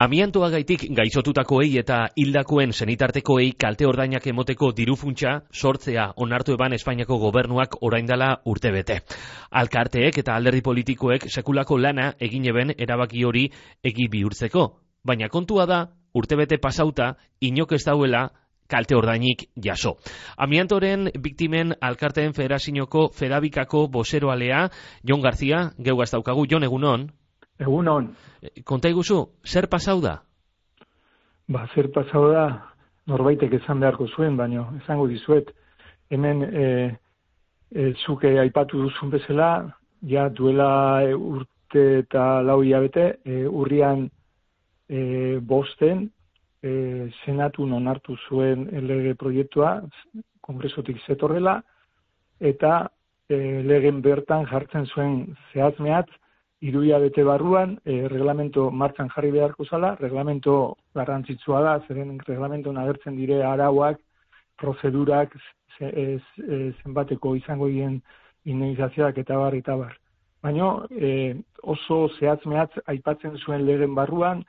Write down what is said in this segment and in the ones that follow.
Amiantoa gaitik gaixotutakoei eta hildakoen senitartekoei kalte ordainak emoteko dirufuntza sortzea onartu eban Espainiako gobernuak oraindala urte bete. Alkarteek eta alderdi politikoek sekulako lana egin eben erabaki hori egi bihurtzeko. Baina kontua da, urtebete pasauta, inok ez dauela kalte ordainik jaso. Amiantoren biktimen alkarteen federazinoko fedabikako boseroalea, Jon Garzia, geu daukagu, Jon egunon? Egun hon. Konta iguzu, zer pasau da? Ba, zer pasau da, norbaitek esan beharko zuen, baino, esango dizuet, hemen e, e, zuke aipatu duzun bezala, ja duela e, urte eta lau hilabete, e, urrian e, bosten, e, senatu onartu zuen lege proiektua, kongresotik zetorrela, eta e, legen bertan jartzen zuen zehazmeat, iruia bete barruan, e, reglamento martxan jarri beharko zala, reglamento garrantzitsua da, zeren reglamento nagertzen dire arauak, prozedurak, ez, zenbateko izango dien indenizazioak eta bar, eta bar. Baina e, oso zehatz mehatz aipatzen zuen legen barruan,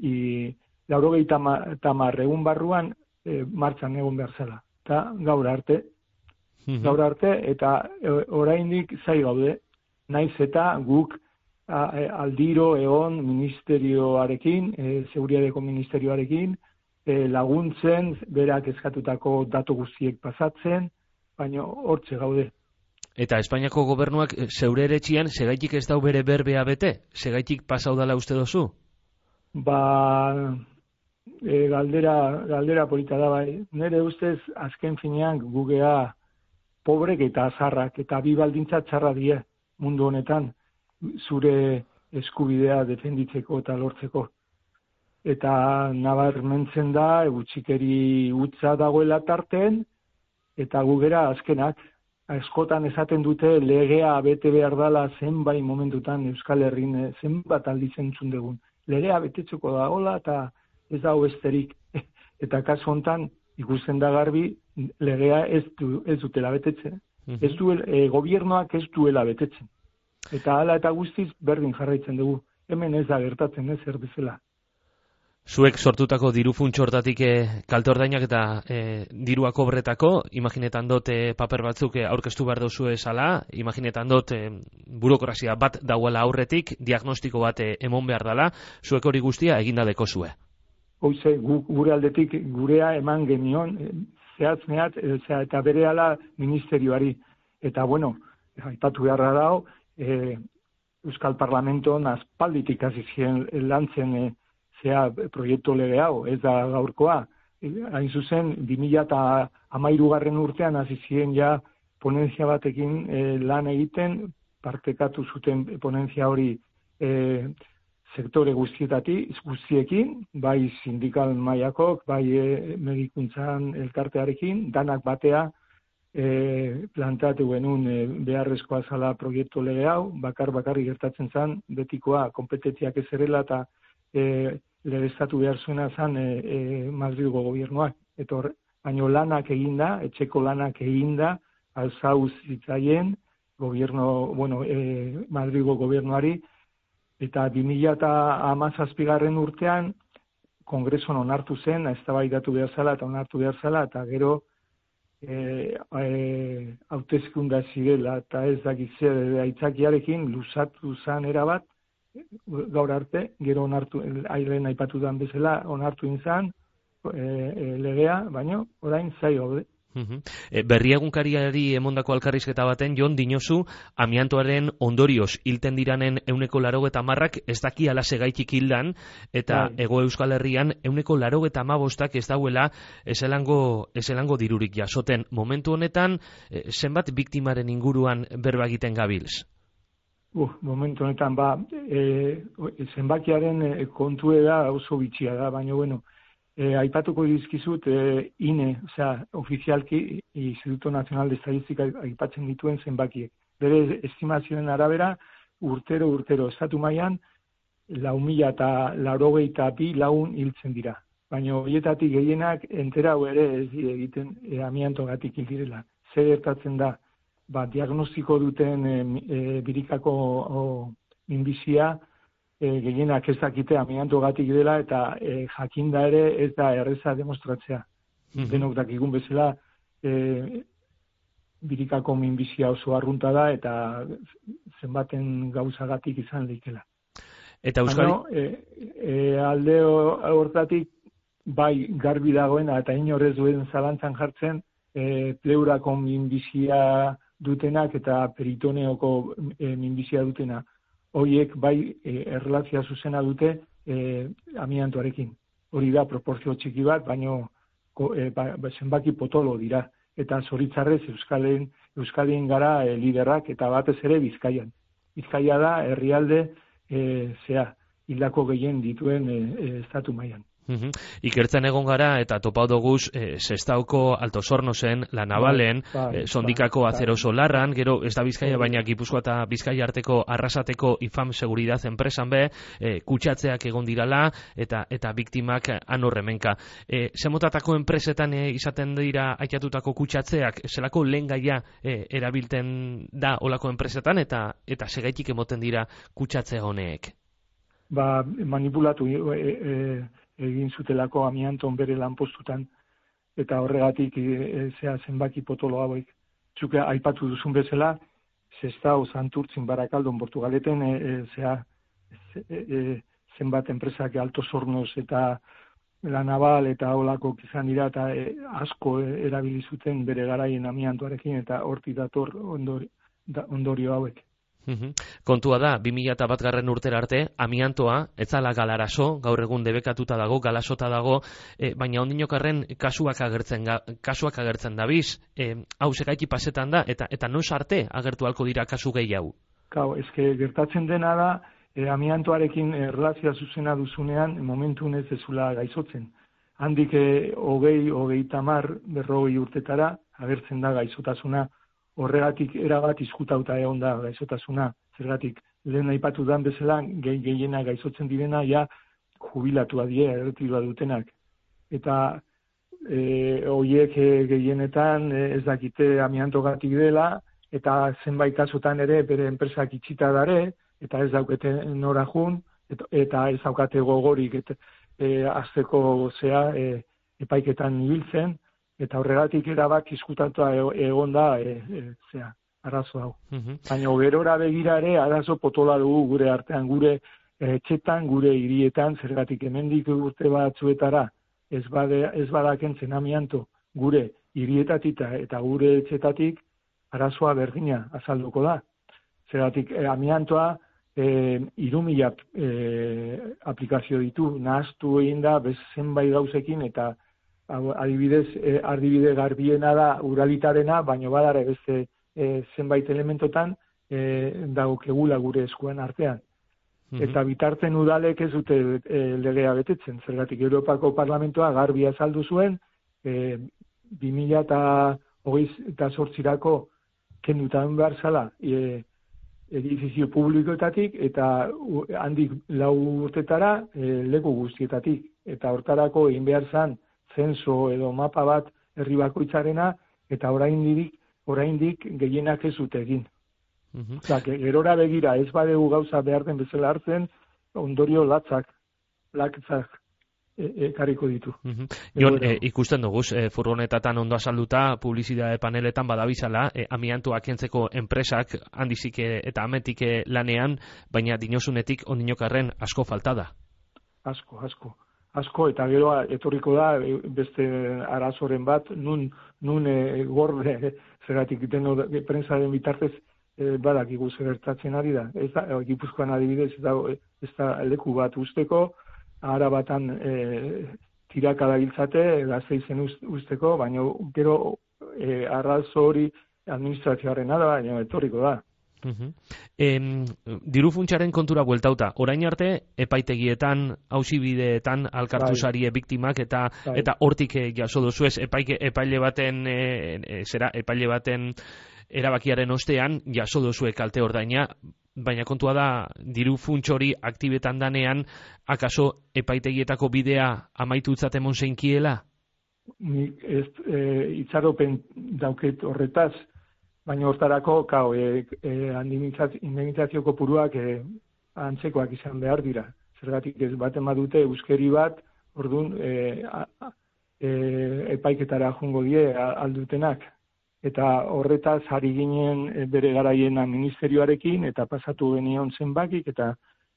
i, laurogei tamar egun barruan e, martxan egun behar zela. Eta gaur arte, mhm. gaur arte, eta e, oraindik zai gaude, naiz eta guk E, aldiro egon ministerioarekin, e, seguriadeko ministerioarekin, e, laguntzen, berak eskatutako datu guztiek pasatzen, baina hortze gaude. Eta Espainiako gobernuak e, zeure ere segaitik ez dau bere berbea bete? Segaitik pasau dala uste dozu? Ba, e, galdera, galdera polita da bai. Nere ustez, azken finean, gugea pobrek eta azarrak, eta bi baldintza txarra die mundu honetan zure eskubidea defenditzeko eta lortzeko. Eta nabarmentzen da, gutxikeri utza dagoela tarten, eta gugera azkenak, askotan esaten dute legea bete behar dala zenbait momentutan Euskal Herrin eh, zenbat aldizen dugun. Legea betetzeko da hola eta ez da besterik. eta kasu hontan ikusten da garbi legea ez, du, ez dutela betetzen. Mm Ez du, e, gobiernoak ez duela betetzen. Eta hala eta guztiz berdin jarraitzen dugu. Hemen ez da gertatzen ez zer bezala. Zuek sortutako diru funtsortatik e, kalte ordainak eta e, dirua kobretako, imaginetan dut e, paper batzuk e, aurkeztu behar duzu esala, imaginetan dut e, burokrazia bat dauela aurretik, diagnostiko bat e, emon behar dela, zuek hori guztia egindadeko zue. Hoize, gu, gure aldetik gurea eman genion, e, zehatz mehat, e, eta bere ala ministerioari. Eta bueno, aipatu beharra dago, e, Euskal Parlamento aspalditik hasi ziren lantzen e, zea proiektu lege hau, ez da gaurkoa. E, hain zuzen, 2013 garren urtean hasi ziren ja ponentzia batekin e, lan egiten, partekatu zuten ponentzia hori e, sektore guztietati, guztiekin, bai sindikal maiakok, bai e, medikuntzan elkartearekin, danak batea, e, plantatu genuen e, beharrezkoa zala proiektu lege hau, bakar bakarri gertatzen zen, betikoa kompetentziak ez erela eta e, legeztatu behar zuena zen e, e, Madrilgo gobiernoak. Eta hor, baino lanak eginda, etxeko lanak eginda, alzauz zitzaien, gobierno, bueno, e, Madrilgo gobiernoari, eta 2000 eta amazazpigarren urtean, kongreson onartu zen, ez da behar zala eta onartu behar zala, eta gero, e, e, hautezkunda zirela eta ez dakit zer aitzakiarekin luzatu zan erabat gaur arte, gero onartu, ailen aipatu dan bezala, onartu inzan, e, e, legea, baino, orain zai. E, berri egunkariari emondako alkarrizketa baten, Jon, dinosu, amiantoaren ondorioz hilten diranen euneko laro eta marrak ez daki ala segaitik hildan, eta bai. ego euskal herrian euneko laro eta mabostak ez dauela eselango, eselango dirurik jasoten. Momentu honetan, e, zenbat biktimaren inguruan berba egiten gabilz? Uh, momentu honetan, ba, e, zenbakiaren e, kontu da oso bitxia da, baina, bueno, E, aipatuko dizkizut e, INE, osea, ofizialki Instituto Nacional de Estadistika aipatzen dituen zenbakiek. Bere estimazioen arabera, urtero, urtero, estatu mailan lau mila eta eta bi laun hiltzen dira. Baina horietatik gehienak entera ere ez egiten e, amianto gatik hildirela. Zer gertatzen da, ba, diagnostiko duten e, e, birikako o, minbizia, e, gehienak ez dakite amianto gatik dela eta e, jakinda ere ez da erreza demostratzea. Mm -hmm. Denok dakigun bezala e, birikako minbizia oso arrunta da eta zenbaten gauzagatik izan leikela. Eta Euskal... e, e, alde hortatik bai garbi dagoena eta inorez duen zalantzan jartzen e, pleurako minbizia dutenak eta peritoneoko e, minbizia dutena. Hoiek bai e, erlazia zuzena dute e, amiantoarekin. Hori da proporzio txiki bat, baino e, ba, ba, zenbaki potolo dira eta zoritzarrez Euskalen, Euskalien gara e, liderrak eta batez ere Bizkaian. Bizkaia da herrialde e, zea hildako gehien dituen e, e, estatu mailan. Ikertzen egon gara eta topau doguz e, sestauko alto sorno zen, la navalen, bai, sondikako bai, azero solarran, gero ez da bizkaia baina gipuzkoa eta bizkaia arteko arrasateko ifam seguridad enpresan be, e, kutsatzeak egon dirala eta eta biktimak anorremenka. E, zemotatako enpresetan e, izaten dira aitatutako kutsatzeak, zelako lehen gaia e, erabilten da olako enpresetan eta eta segaitik emoten dira kutsatze honeek? Ba, manipulatu e, e, egin zutelako amianton bere lanpostutan eta horregatik e, zea zenbaki potolo hauek. Txuke aipatu duzun bezala, zestau zanturtzin barakaldon Portugaleten, e, e, zea e, zenbat enpresak alto zornoz eta la naval eta olako izan dira eta asko erabili zuten bere garaien amiantoarekin eta horti dator ondorio hauek. Kontua da, 2000 bat garren urtera arte, amiantoa, etzala galaraso, gaur egun debekatuta dago, galasota dago, e, baina ondinokarren kasuak agertzen, kasuak agertzen da biz, e, hau segaiki pasetan da, eta eta noiz arte agertu halko dira kasu gehi hau? Kau, ezke gertatzen dena da, e, amiantoarekin erlazia zuzena duzunean, momentu ez ezula gaizotzen. Handik e, hogei, hogei tamar, berrogei urtetara, agertzen da gaizotasuna, horregatik erabat izkutauta egon da gaizotasuna, zergatik lehen aipatu dan bezala gehi gehiena gaizotzen direna ja jubilatu adie, erretiroa dutenak. Eta e, oiek e, gehienetan e, ez dakite amianto gatik dela, eta zenbait kasutan ere bere enpresak itxita dare, eta ez daukete nora jun, eta, eta ez daukate gogorik eta, e, azteko zea e, epaiketan ibiltzen, eta horregatik erabak izkutatua e, egon da e, e, zea, arazo hau. Mm Baina gerora begira ere arazo potola dugu gure artean, gure etxetan, gure hirietan, zergatik hemendik urte batzuetara ez, bade, ez badaken zenamianto gure hirietatik eta gure etxetatik arazoa berdina azalduko da. Zergatik e, amiantoa e, irumila e, aplikazio ditu, nahaztu egin da bezen bai gauzekin eta adibidez, e, ardibide garbiena da uralitarena, baino badare beste e, zenbait elementotan e, dago kegula gure eskuan artean. Mhm. Eta bitartzen udalek ez dute e, legea betetzen. Zergatik Europako Parlamentoa garbia saldu zuen, e, 2000 eta hogeiz eta sortzirako kendutan behar zala e, edifizio publikoetatik eta handik lau urtetara e, leku guztietatik. Eta hortarako egin behar zan zenso edo mapa bat herri bakoitzarena eta oraindik oraindik gehienak ez dute egin. Mm gerora begira ez badegu gauza behar den bezala hartzen, ondorio latzak, latzak e, ekariko ditu. Mm Jon, e, ikusten dugu, e, furgonetatan ondo azalduta, publizidade paneletan badabizala, e, amiantu akentzeko enpresak handizik e, eta ametik e, lanean, baina dinosunetik ondinokarren asko faltada. Asko, asko asko eta gero etorriko da e, beste arazoren bat nun nun e, gorde zeratik deno prensa den bitartez e, badakigu zer gertatzen ari da. Ez da e, Gipuzkoan adibidez da ez da leku bat usteko ara batan e, tiraka da giltzate gazteizen usteko baina gero e, arrazo hori administrazioaren da baina etorriko da Uh diru funtsaren kontura bueltauta, orain arte epaitegietan, hausibideetan alkartu bai. biktimak eta bai. eta hortik eh, jaso duzu ez epaike, epaile baten e, zera, epaile baten erabakiaren ostean jaso duzu kalte ordaina, baina kontua da diru funts hori aktibetan danean akaso epaitegietako bidea amaitu emon zeinkiela? Nik ez e, itxaropen dauket horretaz, baina hortarako, kau, e, e, indemnizazioko puruak e, antzekoak izan behar dira. Zergatik ez bat dute euskeri bat, orduan, e, e, epaiketara jungo die aldutenak. Eta horretaz ari ginen e, bere garaiena ministerioarekin, eta pasatu genion zenbakik, eta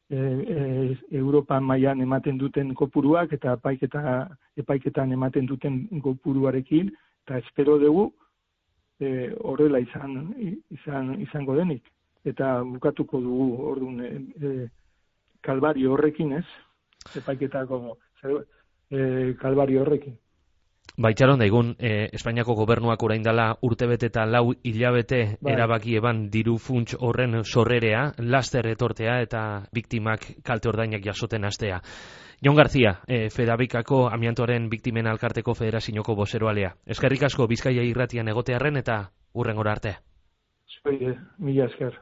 e, e, Europa mailan ematen duten kopuruak, eta epaiketa, epaiketan ematen duten kopuruarekin, eta espero dugu, e, horrela izan, izan, izango denik eta bukatuko dugu orduan e, e, horrekin, ez? Epaiketako e, kalbario horrekin. Baitxaron daigun, e, Espainiako gobernuak orain dela urtebete eta lau hilabete bai. erabaki eban diru funts horren sorrerea, laster etortea eta biktimak kalte ordainak jasoten astea. Jon Garzia, e, Fedabikako amiantoaren biktimen alkarteko federazinoko boseroalea. Eskerrik asko Bizkaia irratian egotearren eta urrengora arte. Zoi, mila esker.